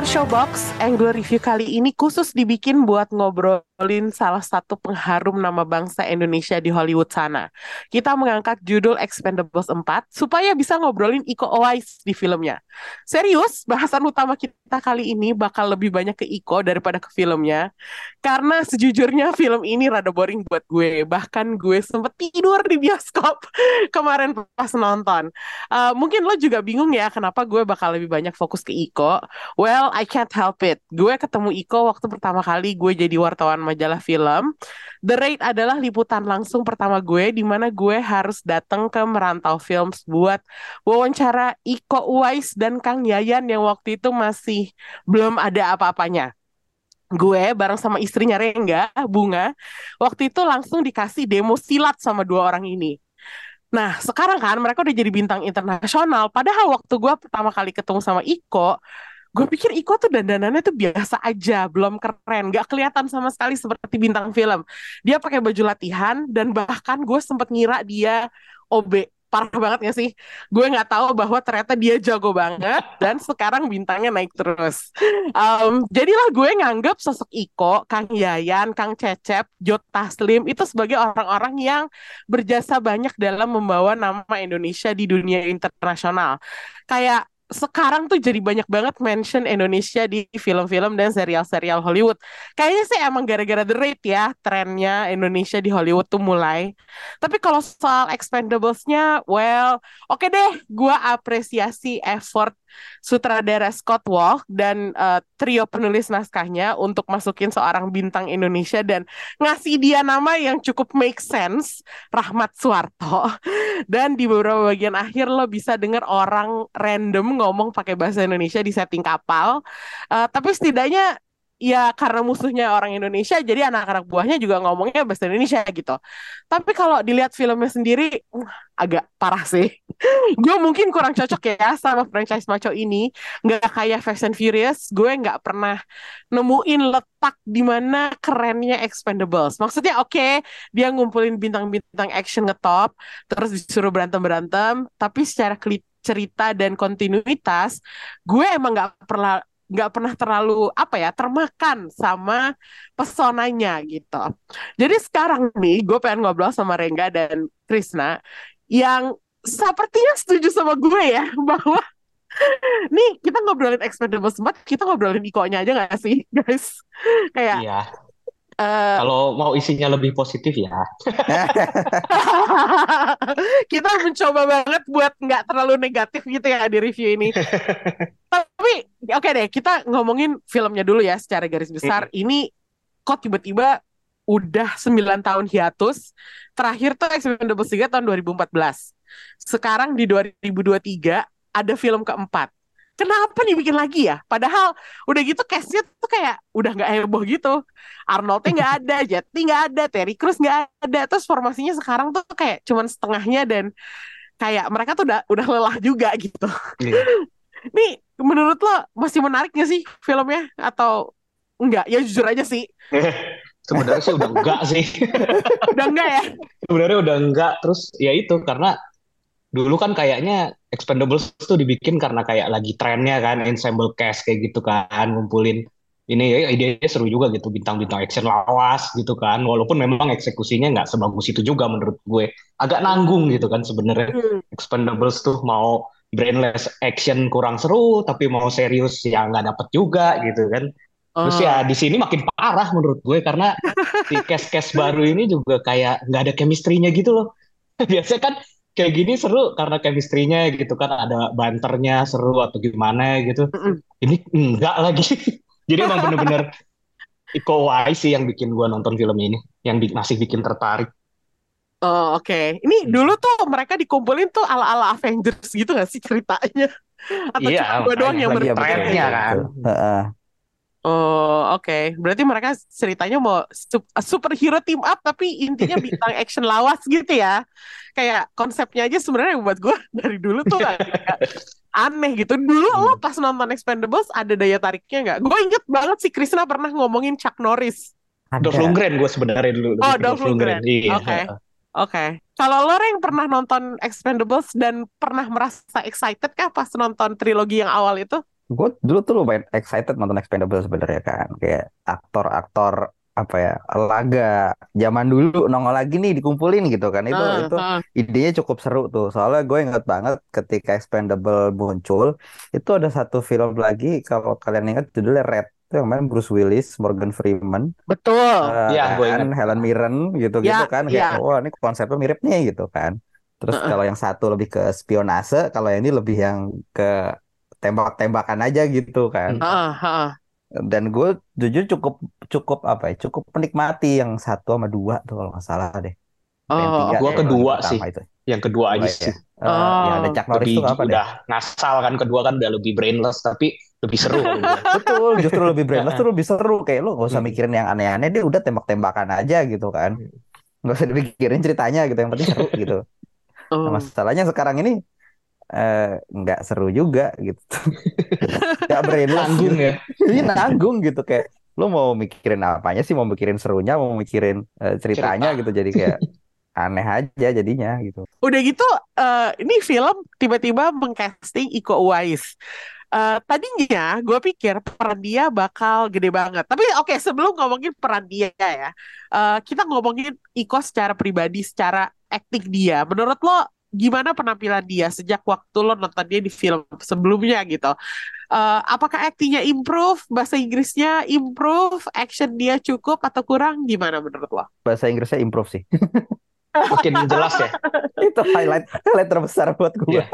Pendengar Showbox, Angle Review kali ini khusus dibikin buat ngobrolin salah satu pengharum nama bangsa Indonesia di Hollywood sana. Kita mengangkat judul Expendables 4 supaya bisa ngobrolin Iko Uwais di filmnya. Serius, bahasan utama kita kali ini bakal lebih banyak ke Iko daripada ke filmnya. Karena sejujurnya film ini rada boring buat gue. Bahkan gue sempet tidur di bioskop kemarin pas nonton. Uh, mungkin lo juga bingung ya kenapa gue bakal lebih banyak fokus ke Iko. Well, I can't help it. Gue ketemu Iko waktu pertama kali gue jadi wartawan majalah film. The Raid adalah liputan langsung pertama gue di mana gue harus datang ke Merantau Films buat wawancara Iko Uwais dan Kang Yayan yang waktu itu masih belum ada apa-apanya gue bareng sama istrinya Rengga, Bunga, waktu itu langsung dikasih demo silat sama dua orang ini. Nah, sekarang kan mereka udah jadi bintang internasional. Padahal waktu gue pertama kali ketemu sama Iko, gue pikir Iko tuh dandanannya tuh biasa aja, belum keren, gak kelihatan sama sekali seperti bintang film. Dia pakai baju latihan dan bahkan gue sempet ngira dia OB parah banget gak sih? Gue nggak tahu bahwa ternyata dia jago banget dan sekarang bintangnya naik terus. Um, jadilah gue nganggap sosok Iko, Kang Yayan, Kang Cecep, Jot Taslim itu sebagai orang-orang yang berjasa banyak dalam membawa nama Indonesia di dunia internasional. Kayak sekarang tuh jadi banyak banget mention Indonesia di film-film dan serial-serial Hollywood. Kayaknya sih emang gara-gara The Raid ya, trennya Indonesia di Hollywood tuh mulai. Tapi kalau soal Expendables-nya, well, oke okay deh, gue apresiasi effort sutradara Scott Walk dan uh, trio penulis naskahnya untuk masukin seorang bintang Indonesia dan ngasih dia nama yang cukup make sense, Rahmat Suwarto. Dan di beberapa bagian akhir lo bisa dengar orang random ngomong pakai bahasa Indonesia di setting kapal. Uh, tapi setidaknya ya karena musuhnya orang Indonesia jadi anak-anak buahnya juga ngomongnya bahasa Indonesia gitu. Tapi kalau dilihat filmnya sendiri uh, agak parah sih. gue mungkin kurang cocok ya sama franchise maco ini. Nggak kayak Fast and Furious, gue nggak pernah nemuin letak di mana kerennya Expendables. Maksudnya oke, okay, dia ngumpulin bintang-bintang action ngetop, terus disuruh berantem-berantem, tapi secara cerita dan kontinuitas, gue emang nggak pernah nggak pernah terlalu apa ya termakan sama pesonanya gitu. Jadi sekarang nih gue pengen ngobrol sama Rengga dan Krisna yang sepertinya setuju sama gue ya bahwa nih kita ngobrolin Expendables 4 kita ngobrolin Iko-nya aja gak sih guys kayak iya. Uh, Kalau mau isinya lebih positif ya. kita mencoba banget buat nggak terlalu negatif gitu ya di review ini. Tapi oke okay deh, kita ngomongin filmnya dulu ya secara garis besar. Hmm. Ini kok tiba-tiba udah 9 tahun hiatus. Terakhir tuh Expendables 3 tahun 2014. Sekarang di 2023 ada film keempat kenapa dibikin lagi ya? Padahal udah gitu castnya tuh kayak udah nggak heboh gitu. Arnoldnya nggak ada, Jetty nggak ada, Terry Crews nggak ada. Terus formasinya sekarang tuh kayak cuman setengahnya dan kayak mereka tuh udah udah lelah juga gitu. Yeah. Nih menurut lo masih menarik gak sih filmnya atau enggak? Ya jujur aja sih. Sebenarnya sih udah enggak sih. udah enggak ya? Sebenarnya udah enggak. Terus ya itu karena dulu kan kayaknya Expendables tuh dibikin karena kayak lagi trennya kan ensemble cast kayak gitu kan ngumpulin ini ya idenya seru juga gitu bintang-bintang action lawas gitu kan walaupun memang eksekusinya nggak sebagus itu juga menurut gue agak nanggung gitu kan sebenarnya hmm. Expendables tuh mau brainless action kurang seru tapi mau serius ya nggak dapet juga gitu kan Terus Oh. ya di sini makin parah menurut gue karena si cast-cast baru ini juga kayak nggak ada chemistry-nya gitu loh. Biasanya kan kayak gini seru karena chemistry-nya gitu kan ada banternya seru atau gimana gitu. Mm-mm. Ini enggak lagi. Jadi emang bener-bener Iko Uwais sih yang bikin gue nonton film ini, yang bi- masih bikin tertarik. Oh, oke. Ini Hmm. dulu tuh mereka dikumpulin tuh ala-ala Avengers gitu gak sih ceritanya? Atau Iya, cuma gue doang yang lagi Iya berpikir betul, kayak trennya gitu? kan. betul. Heeh. Oh, oke. Berarti mereka ceritanya mau sup- superhero team up tapi intinya bintang action lawas gitu ya. Kayak konsepnya aja sebenarnya buat gue dari dulu tuh agak aneh gitu. Dulu lo Hmm. pas nonton Expendables ada daya tariknya nggak? Gue inget banget si Krishna pernah ngomongin Chuck Norris. Dolph. Lundgren gue sebenarnya dulu. Oh, Dolph Lundgren. Iya. Oke. Oke. Kalau lo yang pernah nonton Expendables dan pernah merasa excited kah pas nonton trilogi yang awal itu? Gue dulu tuh lumayan excited nonton Expendables sebenarnya kan. Kayak aktor-aktor apa ya laga zaman dulu nongol lagi nih dikumpulin gitu kan itu Ah, itu ah. idenya cukup seru tuh soalnya gue inget banget ketika Expendable muncul itu ada satu film lagi kalau kalian ingat judulnya Red itu yang main Bruce Willis Morgan Freeman Betul. Iya, gue kan ingat. Helen Mirren gitu-gitu Ya, kan ya. kayak wah ini konsepnya mirip nih gitu kan terus Heeh. kalau yang satu lebih ke spionase kalau yang ini lebih yang ke tembak-tembakan aja gitu kan Hmm. Ah, ah. dan gue jujur cukup cukup apa ya cukup menikmati yang satu sama dua tuh kalau nggak salah deh Oh, ya, kedua yang sih. itu Yang kedua aja ya. sih. Eh, yang ada Oh. Chuck Norris Lebih tuh apa deh udah ngasal kan kedua kan udah lebih brainless tapi lebih seru gue. betul justru lebih brainless tuh lebih seru kayak lu gak usah Hmm. mikirin yang aneh-aneh dia udah tembak-tembakan aja gitu kan nggak usah dipikirin ceritanya gitu yang penting seru gitu Oh. Nah, masalahnya sekarang ini eh, nggak seru juga gitu nggak brainless Tanggung gitu. ya. Iya nanggung gitu kayak lu mau mikirin apanya sih mau mikirin serunya mau mikirin eh, ceritanya Cerita. gitu jadi kayak aneh aja jadinya gitu Udah gitu, eh, ini film tiba-tiba mengcasting Iko Uwais. Eh, tadinya gue pikir peran dia bakal gede banget. Tapi oke, sebelum ngomongin peran dia ya, eh, kita ngomongin Iko secara pribadi, secara akting dia. Menurut lo gimana penampilan dia sejak waktu lo nonton dia di film sebelumnya gitu? Eh, apakah aktingnya improve, bahasa Inggrisnya improve, action dia cukup atau kurang? Gimana menurut lo? bahasa Inggrisnya improve sih Makin jelas ya. itu highlight highlight terbesar buat gue Iya.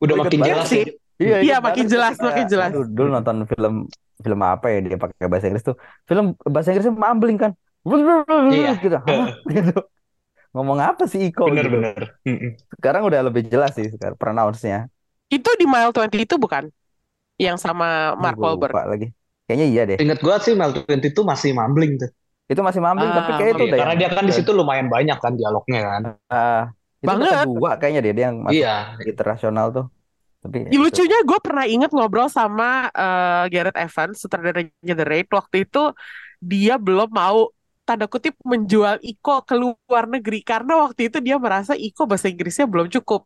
Udah makin jelas sih. ya. Iya, Iya, makin jelas, makin jelas. aduh, dulu nonton film film apa ya dia pakai bahasa Inggris tuh. Film bahasa Inggrisnya mumbling kan. Iya. Gitu. Hah? Gitu. Ngomong apa sih Iko gitu. Bener-bener. Mm-mm. Sekarang udah lebih jelas sih sekarang pronounce-nya. Itu di Mile 20 itu bukan? Yang sama Mark gua Wahlberg. lupa lagi. Kayaknya iya deh. Ingat gue sih Mel 20 itu masih mumbling tuh. Itu masih mumbling tapi Ah, kayak itu Iya, udah karena dia kan di situ lumayan banyak kan dialognya kan. Ah, itu Banget. kedua kayaknya dia dia yang masuk Iya. internasional tuh. Tapi ya lucunya gue pernah inget ngobrol sama eh, Gareth Evans, sutradaranya The Raid. Waktu itu dia belum mau tanda kutip menjual Iko ke luar negeri karena waktu itu dia merasa Iko bahasa Inggrisnya belum cukup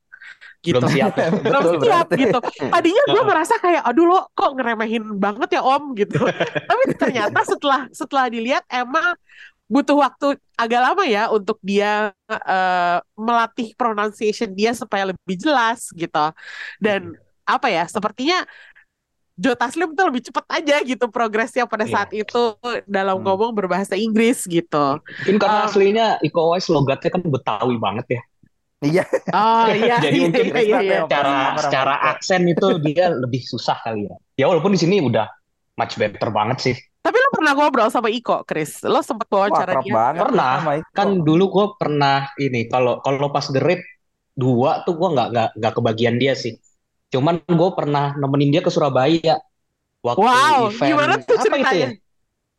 gitu. Belum siap. Belum siap berarti. gitu. Tadinya gue merasa kayak aduh lo kok ngeremehin banget ya Om gitu. Tapi ternyata setelah setelah dilihat emang butuh waktu agak lama ya untuk dia eh, melatih pronunciation dia supaya lebih jelas gitu. Dan apa ya, sepertinya Joe Taslim tuh lebih cepat aja gitu progresnya pada Iya. saat itu dalam Hmm. ngomong berbahasa Inggris gitu. Mungkin karena Um, aslinya Iko Uwais logatnya kan Betawi banget ya. Iya. Oh iya, Jadi iya, mungkin iya, iya, iya. secara Sama-sama secara aksen itu dia lebih susah kali ya. Ya walaupun di sini udah much better banget sih. Tapi lo pernah ngobrol sama Iko, Chris? Lo sempat Wah, wawancara kerap dia? banget Pernah. Kan dulu gue pernah ini kalau kalau pas The Raid dua tuh gue nggak nggak nggak kebagian dia sih. Cuman gue pernah nemenin dia ke Surabaya waktu Wow, event gimana tuh apa itu ya?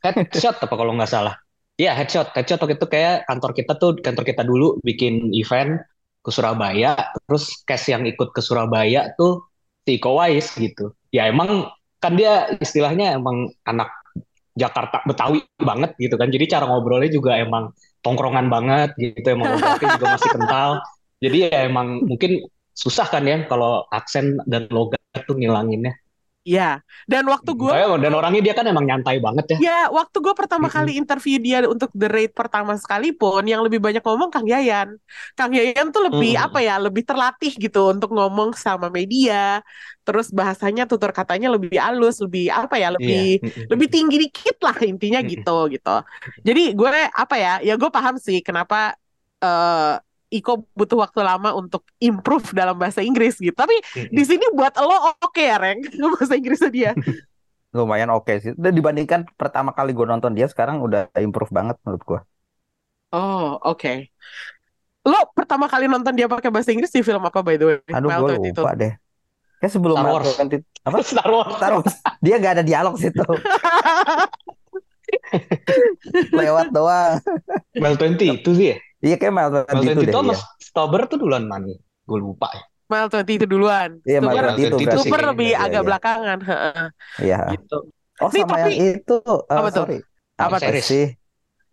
Headshot apa kalau nggak salah? Iya headshot. Headshot waktu itu kayak kantor kita tuh kantor kita dulu bikin event ke Surabaya. Terus cast yang ikut ke Surabaya tuh si Iko Uwais gitu. Ya emang kan dia istilahnya emang anak Jakarta Betawi banget gitu kan. Jadi cara ngobrolnya juga emang tongkrongan banget gitu. Emang logatnya juga masih kental. Jadi ya emang mungkin susah kan ya kalau aksen dan logat tuh ngilanginnya. Ya, dan waktu gue dan orangnya dia kan emang nyantai banget ya. Ya, waktu gue pertama Mm-mm. kali interview dia untuk The Raid pertama sekalipun, yang lebih banyak ngomong Kang Yayan. Kang Yayan tuh lebih Mm-mm. apa ya, lebih terlatih gitu untuk ngomong sama media. Terus bahasanya, tutur katanya lebih halus, lebih apa ya, lebih Iya. lebih tinggi dikit lah intinya gitu gitu. Jadi gue apa ya, ya gue paham sih kenapa eh Iko butuh waktu lama untuk improve dalam bahasa Inggris gitu. Tapi di sini buat lo oke ya, Reng, bahasa Inggrisnya dia. Lumayan oke sih. Dan dibandingkan pertama kali gue nonton dia sekarang udah improve banget menurut gue. Oh, oke. Lo pertama kali nonton dia pakai bahasa Inggris di film apa by the way? Aduh gue 22. lupa deh. Kayak sebelum Star Wars. 20 apa? Star Wars. Star Wars. Dia gak ada dialog situ. Lewat doang. Mel 20 itu sih ya. Iya kayak Mile Mel 20 20 deh itu sama dia. Stober tuh duluan mana? Gue lupa ya. Mile 20 itu duluan. Iya, Mile Stuber, 20 20 itu kayaknya. lebih Iya, agak iya. belakangan. heeh, Iya. gitu. Oh Nih, sama tapi- yang itu. eh, Apa tuh? sorry. Apa tuh? sih?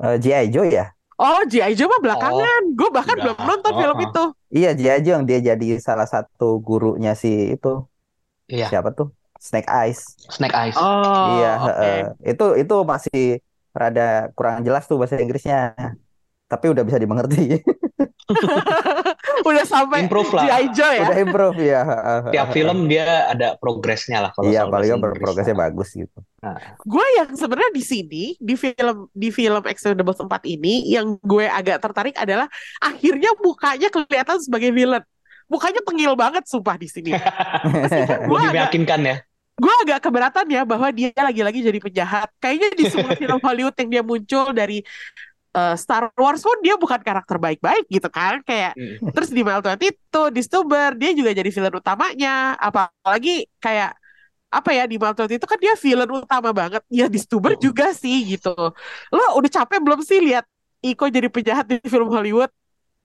Eh, G.I. Joe ya? Oh, G.I. Joe mah belakangan. Gue bahkan belum nonton film Oh, oh. itu. Iya G.I. Joe yang dia jadi salah satu gurunya si itu. Iya. Siapa tuh? Snake Eyes. Snake Eyes. Oh, Iya, oke. heeh. Itu itu masih rada kurang jelas tuh bahasa Inggrisnya. Tapi udah bisa dimengerti. Udah sampai Improve lah. G.I. Joe ya. Udah improve ya. heeh, Tiap film dia ada progresnya lah kalau Iya, paling progresnya bagus gitu. Gue yang sebenarnya di sini di film di film Expendables 4 ini yang gue agak tertarik adalah akhirnya mukanya kelihatan sebagai villain. Mukanya tengil banget sumpah di sini. Gue meyakinkan ya. gue agak keberatan ya bahwa dia lagi-lagi jadi penjahat. Kayaknya di semua film Hollywood yang dia muncul dari eh, Star Wars pun dia bukan karakter baik-baik gitu kan. Kayak Mm. terus di Mile 20 itu di Stuber dia juga jadi villain utamanya. Apalagi kayak apa ya di Mile 20 itu kan dia villain utama banget. Ya di Stuber Mm. juga sih gitu. Lo udah capek belum sih lihat Iko jadi penjahat di film Hollywood?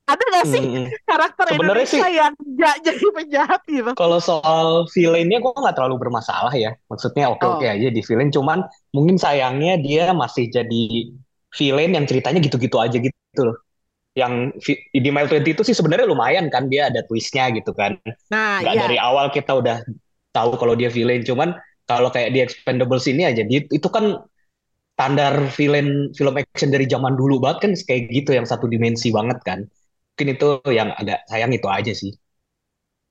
Ada gak sih Mm-mm. karakter Sebenarnya Indonesia sih- yang gak jadi penjahat gitu? Kalau soal villainnya gue nggak terlalu bermasalah ya. Maksudnya oke-oke Oh. aja di villain. Cuman mungkin sayangnya dia masih jadi villain yang ceritanya gitu-gitu aja gitu loh. Yang di Mile 20 itu sih sebenarnya lumayan kan dia ada twistnya gitu kan. Nah, Nggak iya. dari awal kita udah tahu kalau dia villain. Cuman kalau kayak di Expendables ini aja di- itu kan standar villain film action dari zaman dulu banget kan kayak gitu yang satu dimensi banget kan. Mungkin itu yang agak sayang itu aja sih.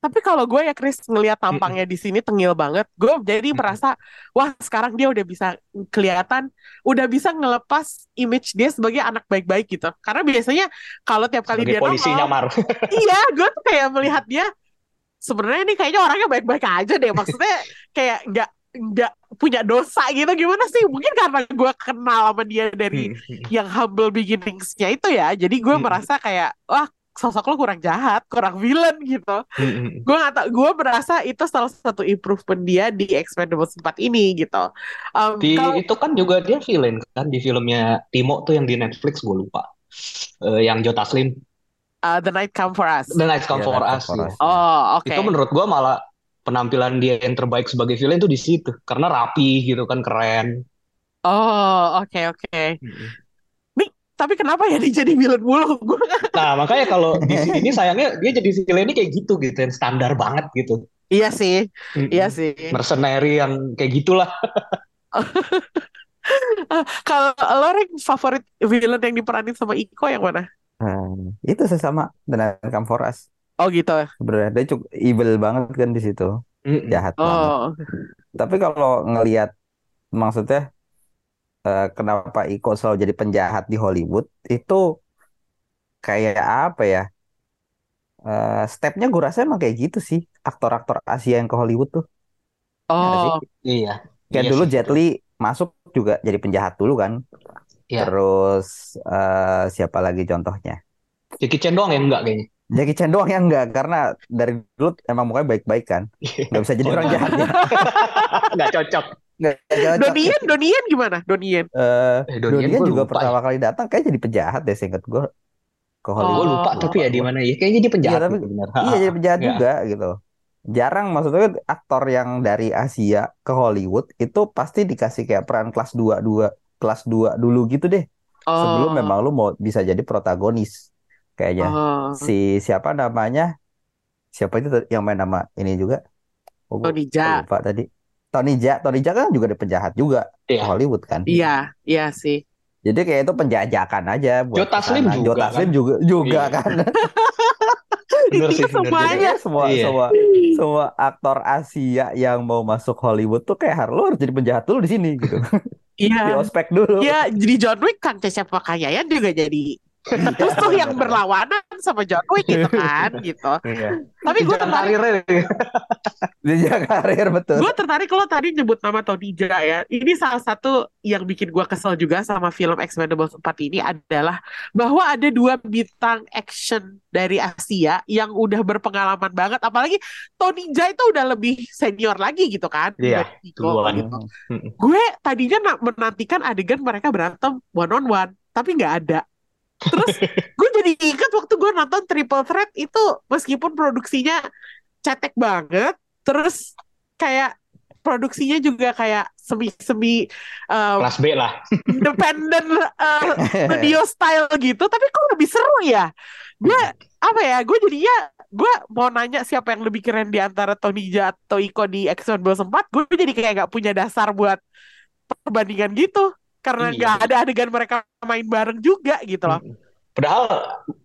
Tapi kalau gue ya Chris ngelihat tampangnya di sini tengil banget, gue jadi merasa wah sekarang dia udah bisa kelihatan, udah bisa ngelepas image dia sebagai anak baik-baik gitu. Karena biasanya kalau tiap kali Sebagai dia polisi nongol, nyamar. iya gue tuh kayak melihat dia sebenarnya ini kayaknya orangnya baik-baik aja deh. Maksudnya kayak nggak nggak punya dosa gitu gimana sih? Mungkin karena gue kenal sama dia dari Hmm. yang humble beginningsnya itu ya. Jadi gue merasa kayak wah sosok lo kurang jahat, kurang villain gitu Hmm. gue gak tau gue merasa itu salah satu improvement dia di Expendables 4 ini gitu Um, Di kalau itu kan juga dia villain kan di filmnya Timo tuh yang di Netflix gue lupa. Eh, yang Joe Taslim, uh, The Night Come For Us The Night Come Iya, For Night Us. Come For ya. Us. oh oke Itu menurut gue malah penampilan dia yang terbaik sebagai villain tuh di situ karena rapi gitu kan keren. oh oke oke tapi kenapa ya dia jadi villain mulu gue Nah makanya kalau di sini sayangnya dia jadi villainnya kayak gitu gitu yang standar banget gitu. iya sih iya sih Mercenary yang kayak gitulah. Ah, kalau lo Reng, favorit villain yang diperanin sama Iko yang mana Hmm, itu sesama dengan Come For Us. oh gitu Sebenarnya dia cukup evil banget kan di situ, Mm-mm. jahat banget. oh Tapi kalau ngelihat maksudnya eh, kenapa Iko selalu jadi penjahat di Hollywood itu kayak apa ya? Eh, stepnya gue rasa emang kayak gitu sih aktor-aktor Asia yang ke Hollywood tuh. Ya sih? oh Iya. Kayak Iya dulu sih, Jet. Li masuk juga jadi penjahat dulu kan. Iya. Terus eh, siapa lagi contohnya? Jackie Chan doang yang enggak kayaknya. Jackie Chan doang yang enggak karena dari dulu emang mukanya baik-baik kan. Nggak bisa jadi orang iya. jahat ya. Nggak cocok. Nggak cocok. Donien Donien gimana Donien Eh, Eh, Donnie Yen Donian gua juga lupa pertama ya. kali datang kayak jadi penjahat deh seingat gue ke Oh, Hollywood. Gue lupa tapi ya di mana ya. Kayaknya dia penjahat Iya, tapi- gitu, benar. Iya jadi penjahat Iya. juga gitu. Jarang maksudnya aktor yang dari Asia ke Hollywood itu pasti dikasih kayak peran kelas 2 dua kelas 2 dulu gitu deh. Sebelum oh memang lu mau bisa jadi protagonis kayaknya. oh Si siapa namanya? Siapa itu yang main nama ini juga? Oh, Tony Jaa lupa tadi. Tony Jaa, Tony Jaa kan juga ada penjahat juga di Iya. Hollywood kan. Iya, iya sih. Jadi kayak itu penjajakan aja buat Joe Taslim ke sana. juga Joe Taslim kan? juga juga Iya. kan. Bener sih, bener. semuanya. Jadi semua Iya. semua semua aktor Asia yang mau masuk Hollywood tuh kayak harus lo harus jadi penjahat dulu di sini gitu. Di Iya. ospek dulu. Iya, jadi John Wick kan Cecep Pakayaan juga jadi musuh yang berlawanan sama John Wick gitu kan, gitu. Iya. Tapi gue tertarik karirnya. Dia karir betul. Gue tertarik lo tadi nyebut nama Tony Jaa ya. Ini salah satu yang bikin gue kesel juga sama film Expendables 4 ini adalah bahwa ada dua bintang action dari Asia yang udah berpengalaman banget. Apalagi Tony Jaa itu udah lebih senior lagi gitu kan. Iya, gitu. Gue tadinya na- menantikan adegan mereka berantem one on one, tapi nggak ada. Terus gue jadi ingat waktu gue nonton Triple Threat itu meskipun produksinya cetek banget, terus kayak produksinya juga kayak semi-semi uh, Kelas B lah. independent uh, studio style gitu, tapi kok lebih seru ya? Gue apa ya? Gue jadinya gue mau nanya siapa yang lebih keren di antara Tony Jaa atau Iko di X-Men 4 gue jadi kayak gak punya dasar buat perbandingan gitu karena Iya. nggak ada adegan mereka main bareng juga gitu loh. Padahal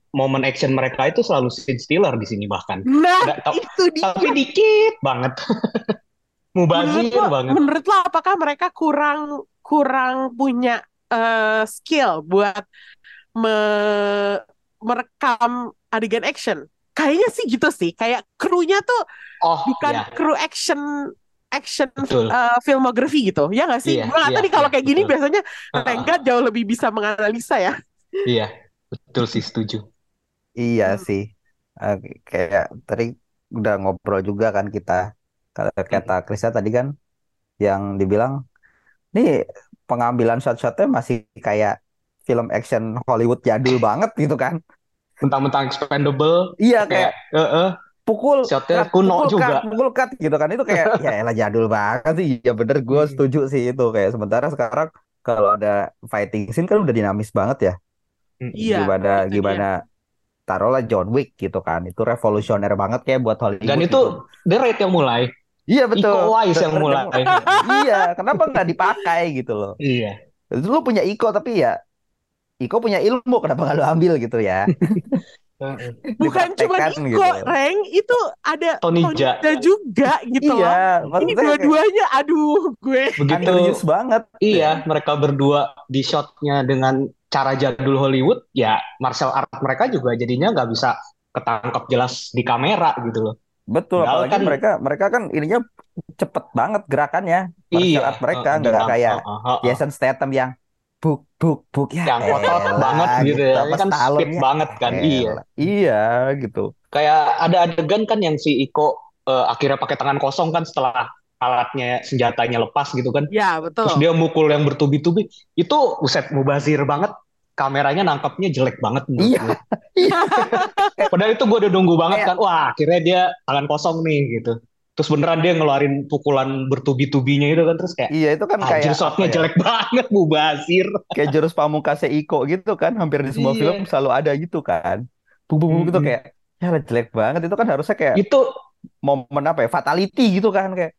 momen action mereka itu selalu scene stealer di sini bahkan. Nah Nggak itu dia. Tapi dikit banget. Mubazir Menurut lo, banget. menurut lo apakah mereka kurang kurang punya eh, skill buat me- merekam adegan action? Kayaknya sih gitu sih. Kayak krunya tuh Oh, bukan ya. kru action action Betul. eh, filmography gitu. Ya nggak sih? Iya, Gue nggak tahu iya, nih kalau iya, kayak gini betul. biasanya Heeh. Rengga jauh lebih bisa menganalisa ya. Iya, betul sih setuju. Iya Hmm. sih. Eh, kayak tadi udah ngobrol juga kan kita. Kalau kata Krista tadi kan yang dibilang nih pengambilan shot-shotnya masih kayak film action Hollywood jadul banget gitu kan. Mentang-mentang expendable, Iya kayak kayak eh, eh, pukul shotnya cut, kuno pukul juga. cut, pukul cut gitu kan itu kayak ya elah jadul banget sih. Ya bener gue Hmm. setuju sih itu kayak sementara sekarang kalau ada fighting scene kan udah dinamis banget ya. Mm. Iya, gimana itu dia. gimana taruhlah John Wick gitu kan. Itu revolusioner banget kayak buat Hollywood Dan gitu. itu The Raid yang mulai, Iya betul. Iko Uwais yang mulai. Iya, kenapa nggak dipakai gitu loh? Iya. Lu punya Iko tapi ya Iko punya ilmu, kenapa nggak lu ambil gitu ya? Bukan cuma Dipraktekkan Iko, gitu. Reng, itu ada Tony. Jaa juga gitu loh. Iya, Ini maksudnya kayak dua-duanya, aduh, gue. Begitu banget. Iya, mereka berdua di shotnya dengan cara jadul Hollywood, ya martial art mereka juga jadinya nggak bisa ketangkap jelas di kamera gitu loh. Betul, Padahal apalagi kan- mereka mereka kan ininya cepet banget gerakannya. Martial art mereka nggak dengan- kayak eh, eh, eh, Jason Statham yang buk buk buk ya yang otot elah, banget gitu ya. Ini kan speed ya, banget kan. Iya. elah. Iya, gitu. Kayak ada adegan kan yang si Iko eh, akhirnya pakai tangan kosong kan setelah alatnya senjatanya lepas gitu kan. Ya, betul. Terus dia mukul yang bertubi-tubi. Itu buset mubazir banget. Kameranya nangkapnya jelek banget Iya. gue. Padahal itu gue udah nunggu banget kan. Wah, akhirnya dia tangan kosong nih gitu. Terus beneran dia ngeluarin pukulan bertubi-tubinya itu kan terus kayak Iya, itu kan anjir kayak shotnya apa ya? jelek banget mubazir. kayak jurus pamungkasnya Iko gitu kan hampir di semua Iya. film selalu ada gitu kan buk buk gitu kayak ya jelek banget itu kan harusnya kayak Itu momen apa ya fatality gitu kan kayak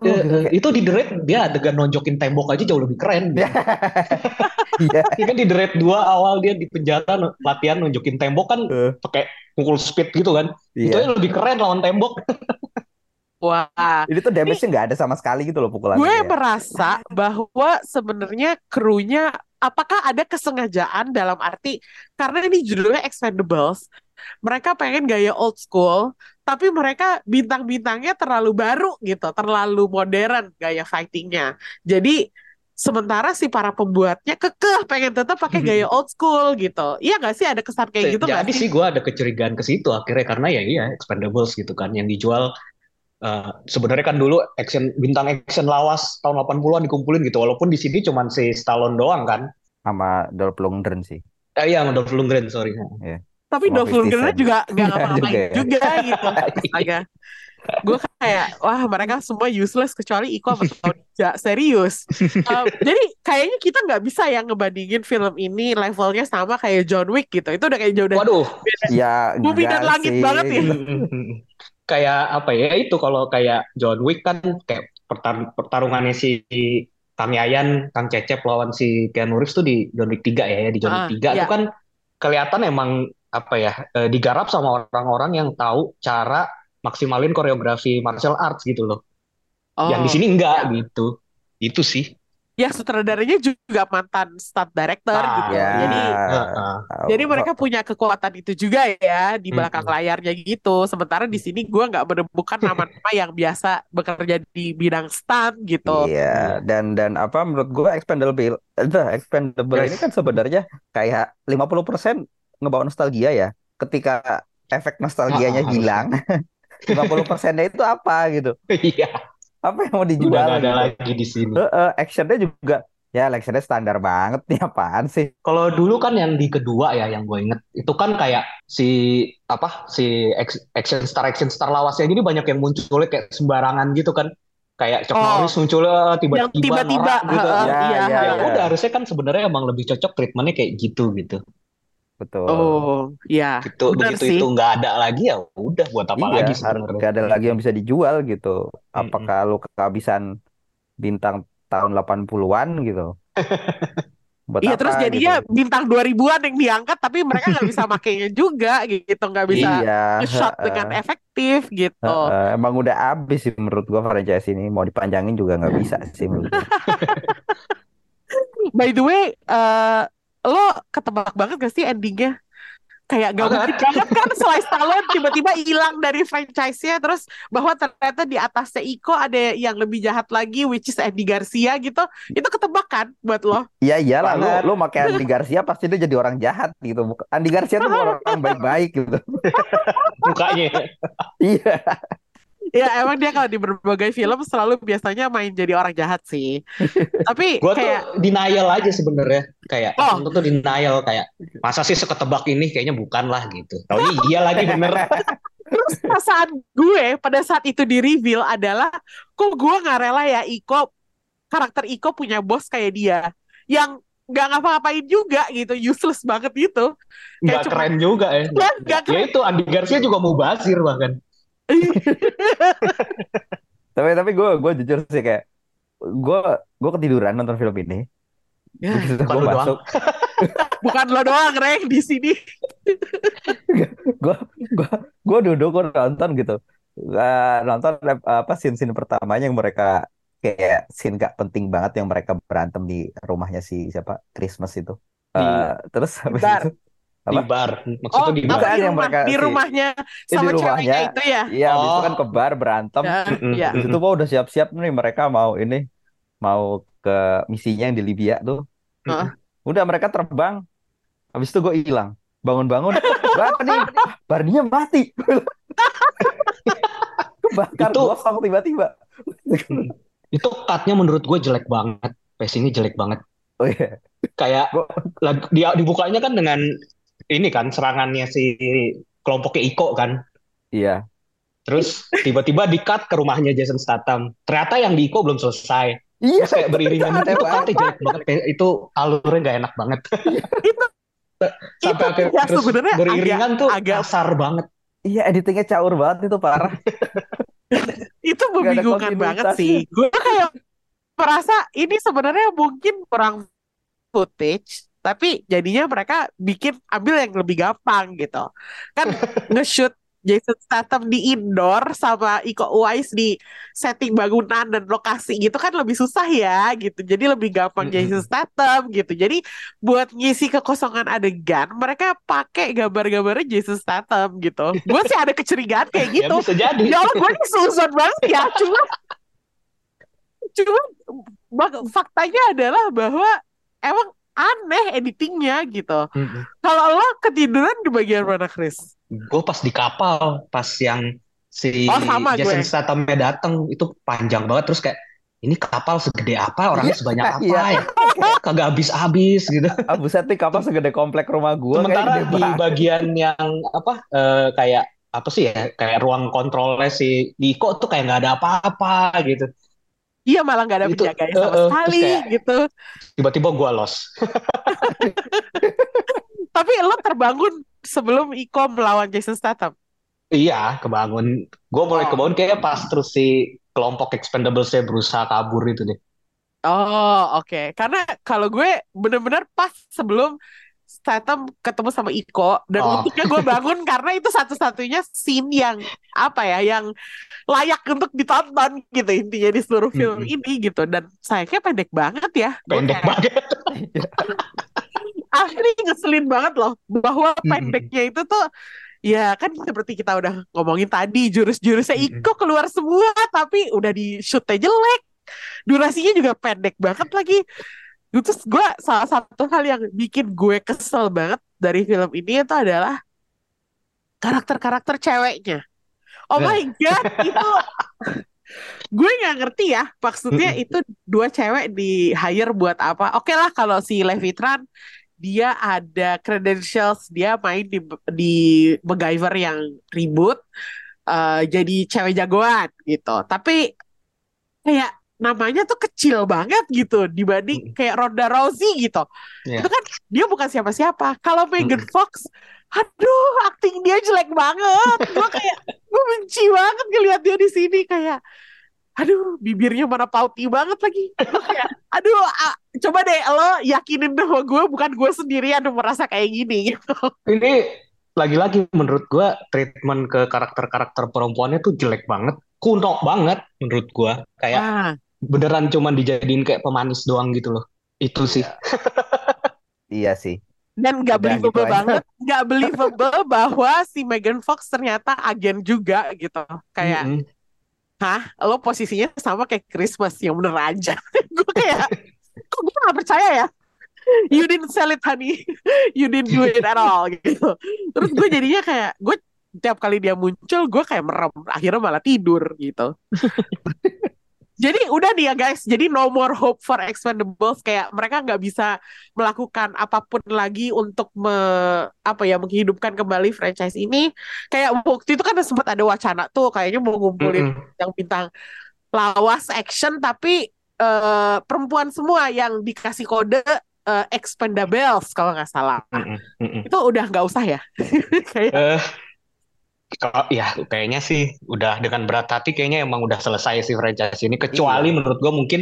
kayak itu di The Raid dia adegan nonjokin tembok aja jauh lebih keren. Gitu. iya Ya kan di The Raid 2 awal dia di penjara latihan nonjokin tembok kan Eh, pakai pukul speed gitu kan. Itu iya aja lebih keren lawan tembok. Wah, ini tuh damage-nya nggak ada sama sekali gitu loh pukulannya gue ya. merasa bahwa sebenarnya krunya apakah ada kesengajaan dalam arti karena ini judulnya Expendables, mereka pengen gaya old school, tapi mereka bintang-bintangnya terlalu baru gitu, terlalu modern gaya fightingnya. Jadi sementara si para pembuatnya kekeh pengen tetap pakai gaya old school gitu. Iya nggak sih ada kesan kayak gitu nggak Jadi sih? sih gue ada kecurigaan ke situ akhirnya karena ya iya Expendables gitu kan yang dijual eh, sebenarnya kan dulu action bintang action lawas tahun 80-an dikumpulin gitu walaupun di sini cuma si Stallone doang kan. sama Dolph Lundgren sih Eh iya, sama Dolph Lundgren, sorry. Tapi Sama Dolph 50 Lundgren juga Nggak ngapa-ngapain juga ya. juga gitu. Astaga. Gue kayak, wah mereka semua useless kecuali Iko sama Tony Jaa. Serius. Um, jadi kayaknya kita nggak bisa ya ngebandingin film ini levelnya sama kayak John Wick gitu. Itu udah kayak jauh dari Waduh, beda. ya Bumi dan langit sih banget ya. kayak apa ya itu kalau kayak John Wick kan kayak pertar- pertarungannya si Kang Yayan, Kang Cecep lawan si Keanu Reeves tuh di John Wick 3 ya, ya. di John Ah, Wick 3 iya. tuh kan kelihatan emang apa ya eh, digarap sama orang-orang yang tahu cara maksimalin koreografi martial arts gitu loh. Yang di Oh, sini enggak ya. gitu. Itu sih. Ya sutradaranya juga mantan stunt director Ah, gitu. Ya. Jadi Heeh. jadi mereka punya kekuatan itu juga ya di belakang Mm-mm. layarnya gitu. Sementara di sini gua nggak menemukan nama-nama yang biasa bekerja di bidang stunt gitu. Iya, dan dan apa menurut gue expendable itu expendable ini kan sebenarnya kayak 50% ngebawa nostalgia ya. Ketika efek nostalgianya hilang, 50%-nya itu apa gitu. Iya, Apa yang mau udah dijual nggak ada lagi di sini. Heeh, actionnya juga ya actionnya standar banget nih apaan sih? Kalau dulu kan yang di kedua ya yang gue inget itu kan kayak si apa si action star action star lawasnya jadi banyak yang munculnya kayak sembarangan gitu kan kayak Chuck Oh, Norris munculnya Yang tiba-tiba gitu Ya, iya, ya, ya iya. ya. udah harusnya kan sebenarnya emang lebih cocok treatmentnya kayak gitu gitu Betul. Oh, ya, gitu benar begitu sih. itu nggak ada lagi ya udah buat apa Iya, lagi sebenarnya gak ada lagi yang bisa dijual gitu. Apakah lu kehabisan bintang tahun 80-an gitu? Buat Iya, apa terus gitu? jadinya bintang 2000-an yang diangkat, tapi mereka nggak bisa makainya juga gitu, nggak bisa Iya, nge-shot heeh. dengan efektif gitu. Heeh, emang udah habis sih menurut gua franchise ini mau dipanjangin juga nggak bisa sih menurut gua. By the way, eh lo ketebak banget gak sih endingnya? Kayak gak mungkin Banget. kan Sly Stallone tiba-tiba hilang dari franchise-nya terus bahwa ternyata di atasnya Iko ada yang lebih jahat lagi which is Andy Garcia gitu. Itu ketebak kan buat lo? Iya iyalah lu Banget. lu pakai Andy Garcia pasti dia jadi orang jahat gitu. Bukan- Andy Garcia tuh orang baik-baik gitu. mukanya Iya. Ya emang dia kalau di berbagai film selalu biasanya main jadi orang jahat sih. Tapi gue kayak tuh denial aja sebenarnya. Kayak Oh. tuh denial kayak masa sih seketebak ini? Kayaknya bukan lah gitu. Taunya iya lagi bener. Terus perasaan gue pada saat itu di reveal adalah kok gue nggak rela ya Iko karakter Iko punya bos kayak dia yang nggak ngapa-ngapain juga gitu useless banget gitu. Nggak cuma- keren juga ya. Nggak- nggak ya itu Andy Garcia juga mau basir bahkan Tapi tapi gue gue jujur sih kayak gue gue ketiduran nonton film ini. Ya, Begitu bukan gue masuk, bukan lo doang Reng di sini gue gue gue duduk gue nonton gitu. Eh, nonton apa scene-scene pertamanya yang mereka kayak scene gak penting banget yang mereka berantem di rumahnya si siapa Christmas itu. Di- Eh, terus habis itu di Apa? bar oh maksudnya di apa bar di yang rumah mereka di si- rumahnya Eh, di sama rumahnya. ceweknya itu ya Iya, habis itu Oh. kan ke bar berantem. ya, ya. Gua udah siap-siap nih mereka mau ini mau ke misinya yang di Libya tuh. Heeh. Udah mereka terbang. Habis itu gue hilang. Bangun-bangun, Barney, ah, Barney-nya mati. Kebakar Itu- gosong tiba-tiba. itu cutnya menurut gue jelek banget pacingnya jelek banget Oh iya. kayak Gua- dia dibukanya kan dengan ini kan serangannya si kelompoknya Iko kan Iya. terus tiba-tiba di cut ke rumahnya Jason Statham ternyata yang di Iko belum selesai Iya. terus kayak beriringan itu banget. cutnya jelek banget itu alurnya nggak enak banget sampai Itu akhirnya ya terus sebenarnya beriringan tuh agak- kasar banget Iya, editingnya caur banget itu parah. itu membingungkan banget sih. Gue kayak merasa ini sebenarnya mungkin kurang footage, tapi jadinya mereka bikin ambil yang lebih gampang gitu. Kan nge-shoot Jason Statham di indoor sama Iko Uwais di setting bangunan dan lokasi gitu kan lebih susah ya gitu. Jadi lebih gampang Mm-mm. Jason Statham gitu. Jadi buat ngisi kekosongan adegan mereka pakai gambar-gambarnya Jason Statham gitu. Gue sih ada kecurigaan kayak ya gitu. bisa jadi Ya Allah gue ini suzon banget ya Cuma Cuma Faktanya adalah bahwa Emang aneh editingnya gitu. Kalau lo ketiduran di bagian mana Chris? gue pas di kapal pas yang si Oh, sama Jason gue. Stathamnya datang itu panjang banget terus kayak ini kapal segede apa orangnya Iya, sebanyak apa iya. ya kagak habis-habis gitu buset nih kapal segede komplek rumah gua kayak sementara di banget. bagian yang apa eh, kayak apa sih ya kayak ruang kontrolnya si Diko tuh kayak nggak ada apa-apa gitu Iya malah gak ada Itu, penjaganya eh, sama terus sekali kayak- gitu tiba-tiba gue lost Tapi lo terbangun sebelum Iko melawan Jason Statham iya kebangun gue mulai Oh. kebangun kayak pas terus si kelompok Expendables-nya berusaha kabur itu deh. Oh, oke. Karena kalau gue bener-bener pas sebelum Statham ketemu sama Iko dan Oh. untungnya gue bangun karena itu satu-satunya scene yang apa ya, yang layak untuk ditonton gitu intinya di seluruh film Mm-mm. ini gitu dan sayangnya pendek banget ya. Pendek kayak, banget. asli ngeselin banget loh bahwa pendeknya itu tuh ya kan seperti kita udah ngomongin tadi jurus-jurusnya. Iko keluar semua tapi udah di shootnya jelek durasinya juga pendek banget lagi terus gue salah satu hal yang bikin gue kesel banget dari film ini itu adalah karakter-karakter ceweknya. Oh Nah. my god itu gue nggak ngerti ya maksudnya itu dua cewek di hire buat apa. Oke lah kalau si Levitran dia ada credentials dia main di di MacGyver yang ribut eh, jadi cewek jagoan gitu. Tapi kayak namanya tuh kecil banget gitu dibanding Mm-mm. kayak Ronda Rousey gitu Iya. itu kan dia bukan siapa-siapa kalau Megan Mm-mm. Fox aduh akting dia jelek banget gue kayak gue benci banget ngeliat dia di sini kayak aduh bibirnya mana pauti banget lagi kayak aduh coba deh lo yakinin sama gue bukan gue sendirian yang merasa kayak gini gitu Ini lagi-lagi menurut gua treatment ke karakter-karakter perempuannya tuh jelek banget, kuno banget menurut gua. Kayak ah beneran cuman dijadiin kayak pemanis doang gitu loh. Itu sih. Iya sih. dan nggak gitu believable aja. banget nggak believable bahwa si Megan Fox ternyata agen juga gitu kayak Mm-mm. hah lo posisinya sama kayak Christmas yang bener aja gue kayak kok gue gak percaya ya you didn't sell it honey you didn't do it at all gitu terus gue jadinya kayak gue tiap kali dia muncul gue kayak merem akhirnya malah tidur gitu jadi udah nih ya guys jadi no more hope for Expendables kayak mereka nggak bisa melakukan apa pun lagi untuk me, apa ya menghidupkan kembali franchise ini kayak waktu itu kan sempat ada wacana tuh kayaknya mau ngumpulin Mm-mm. yang bintang lawas action tapi eh, perempuan semua yang dikasih kode eh, Expendables kalau nggak salah. Mm-mm. itu udah nggak usah ya kayak Eh, kalau ya kayaknya sih udah dengan berat hati kayaknya emang udah selesai sih franchise ini kecuali Iya. menurut gua mungkin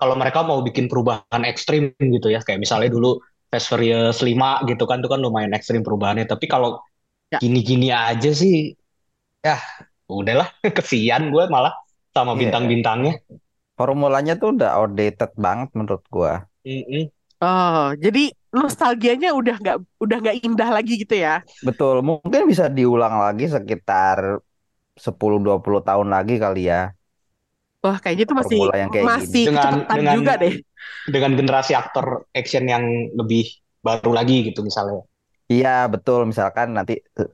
kalau mereka mau bikin perubahan ekstrim gitu ya kayak misalnya dulu Fast Furious 5 gitu kan itu kan lumayan ekstrim perubahannya tapi kalau Ya. gini-gini aja sih ya udahlah kesian gue malah sama Iya. bintang-bintangnya Formulanya tuh udah outdated banget menurut gua. Mm-mm. oh jadi nostalgianya udah nggak udah nggak indah lagi gitu ya Betul, mungkin bisa diulang lagi sekitar 10-20 tahun lagi kali ya. wah kayaknya itu masih yang kayak masih Dengan- dengan- juga deh dengan generasi aktor action yang lebih baru lagi gitu misalnya Iya, betul. Misalkan nanti eh,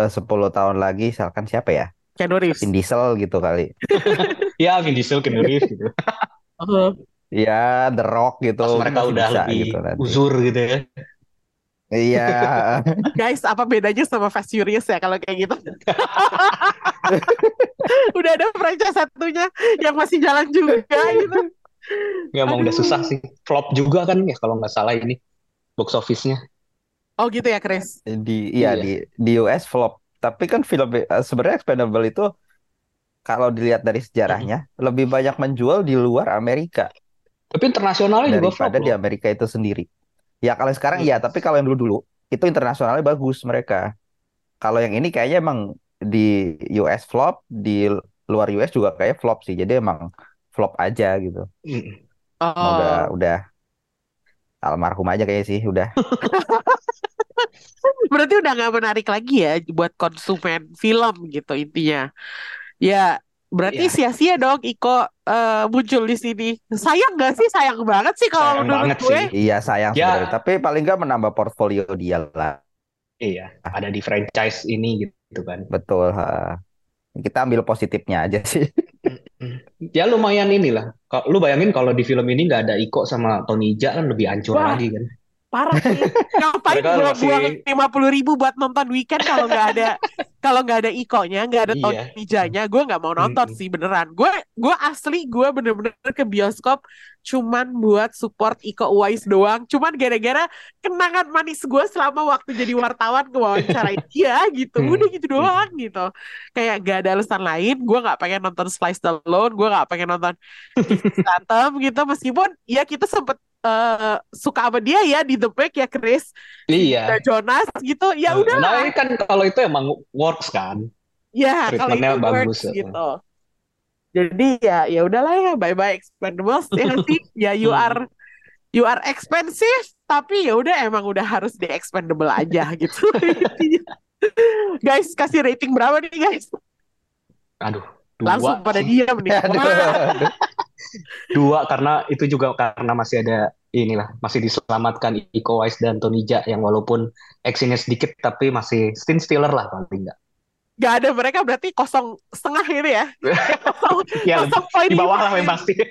eh, 10 tahun lagi, misalkan siapa ya? Keanu Reeves Vin Diesel gitu kali. ya Vin Diesel Keanu Reeves gitu Iya, The Rock gitu. pas mereka udah bisa lebih gitu nanti. uzur gitu ya Iya. Guys, apa bedanya sama Fast Furious ya kalau kayak gitu? Udah ada franchise satunya yang masih jalan juga gitu. Ya emang udah susah sih. Flop juga kan ya kalau nggak salah ini box office-nya. Oh gitu ya, Chris. Di iya Iya. di di US flop. Tapi kan film eh, sebenarnya Expendable itu kalau dilihat dari sejarahnya lebih banyak menjual di luar Amerika Tapi internasionalnya juga flop daripada di. Amerika itu sendiri. Ya kalau sekarang Hmm. iya, tapi kalau yang dulu-dulu itu internasionalnya bagus mereka. Kalau yang ini kayaknya emang di US flop, di luar US juga kayak flop sih. Jadi emang flop aja gitu. Mm-mm. Oh. Udah udah almarhum aja kayaknya sih udah. Berarti udah nggak menarik lagi ya buat konsumen film gitu intinya. Ya, berarti Iya. sia-sia dong Iko eh, muncul di sini. Sayang gak sih? Sayang banget sih kalau Sayang menurut banget gue. sih. Iya sayang Ya. sebenarnya. Tapi paling nggak menambah portfolio dia lah. Iya, ada di franchise ini gitu kan. Betul. ha. Kita ambil positifnya aja sih. Ya lumayan inilah. Lu bayangin kalau di film ini nggak ada Iko sama Tony Jaa kan lebih hancur Wah. lagi kan. Parah sih ngapain Mereka gue masih- buang lima puluh ribu buat nonton weekend kalau nggak ada kalau nggak ada ikonya nggak ada Iya. Tony Mijanya gue nggak mau nonton Mm-mm. sih beneran gue gue asli gue bener-bener ke bioskop cuman buat support Iko Uwais doang cuman gara-gara kenangan manis gue selama waktu jadi wartawan ngewawancarain dia gitu Hmm. udah gitu doang gitu kayak gak ada alasan lain gue nggak pengen nonton Slice Alone gue nggak pengen nonton Statham gitu meskipun ya kita sempet eh, suka sama dia ya di The Break ya Chris? Iya. ada Jonas gitu. Ya udah Nah, ini kan kalau itu emang works kan. ya kalau itu bagus, works ya. gitu. Jadi ya ya udahlah ya bye bye expendables ya sih ya you Hmm. are you are expensive tapi ya udah emang udah harus di expendable aja gitu. Guys kasih rating berapa nih guys? Aduh, dua langsung pada diam nih Aduh. Dua karena itu juga karena masih ada inilah masih diselamatkan Iko Uwais dan Tony Jaa yang walaupun actionnya sedikit tapi masih scene stealer lah paling enggak. Gak ada mereka berarti kosong setengah gitu ya kosong, Ya kosong poin di bawah lah lima. yang pasti.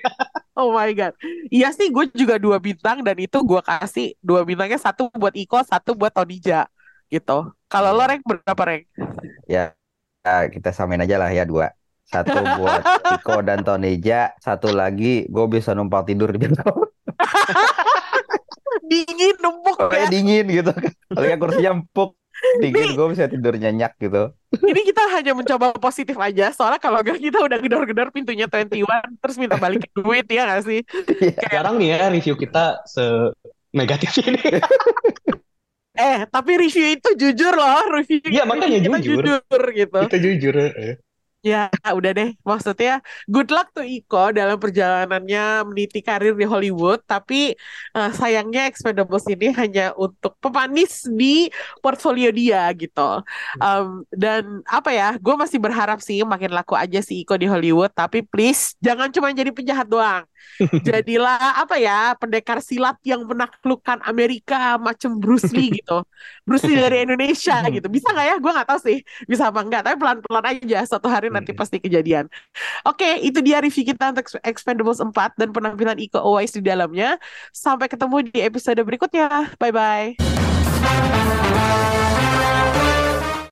Oh my god. Iya sih gue juga dua bintang dan itu gue kasih dua bintangnya satu buat Iko, satu buat Tonija gitu. Kalau lo Iya. rank berapa rank? Ya, ya, kita samain aja lah ya dua. Satu buat Iko dan Tonija, satu lagi gue bisa numpang tidur di bioskop. Dingin numpuk Kayak ya. dingin gitu. Kalau yang kursinya empuk, dingin gue bisa tidur nyenyak gitu. Ini kita hanya mencoba positif aja. Soalnya kalau gak kita udah gedor-gedor pintunya 21 terus minta balik duit ya gak sih? Jarang nih ya review kita se negatif ini. Eh, tapi review itu jujur loh, review Iya, makanya kita jujur. jujur gitu. Kita jujur. eh. Ya, udah deh. Maksudnya, good luck to Iko dalam perjalanannya meniti karir di Hollywood. Tapi eh, sayangnya Expendables ini hanya untuk pemanis di portfolio dia gitu. Um, dan apa ya, gue masih berharap sih makin laku aja si Iko di Hollywood. Tapi please, jangan cuma jadi penjahat doang. Jadilah apa ya, pendekar silat yang menaklukkan Amerika macam Bruce Lee gitu. Bruce Lee dari Indonesia gitu. Bisa nggak ya? Gue nggak tahu sih bisa apa enggak tapi pelan-pelan aja suatu hari nanti pasti kejadian. Oke itu dia review kita untuk Expendables 4 dan penampilan Iko Uwais di dalamnya. Sampai ketemu di episode berikutnya. Bye bye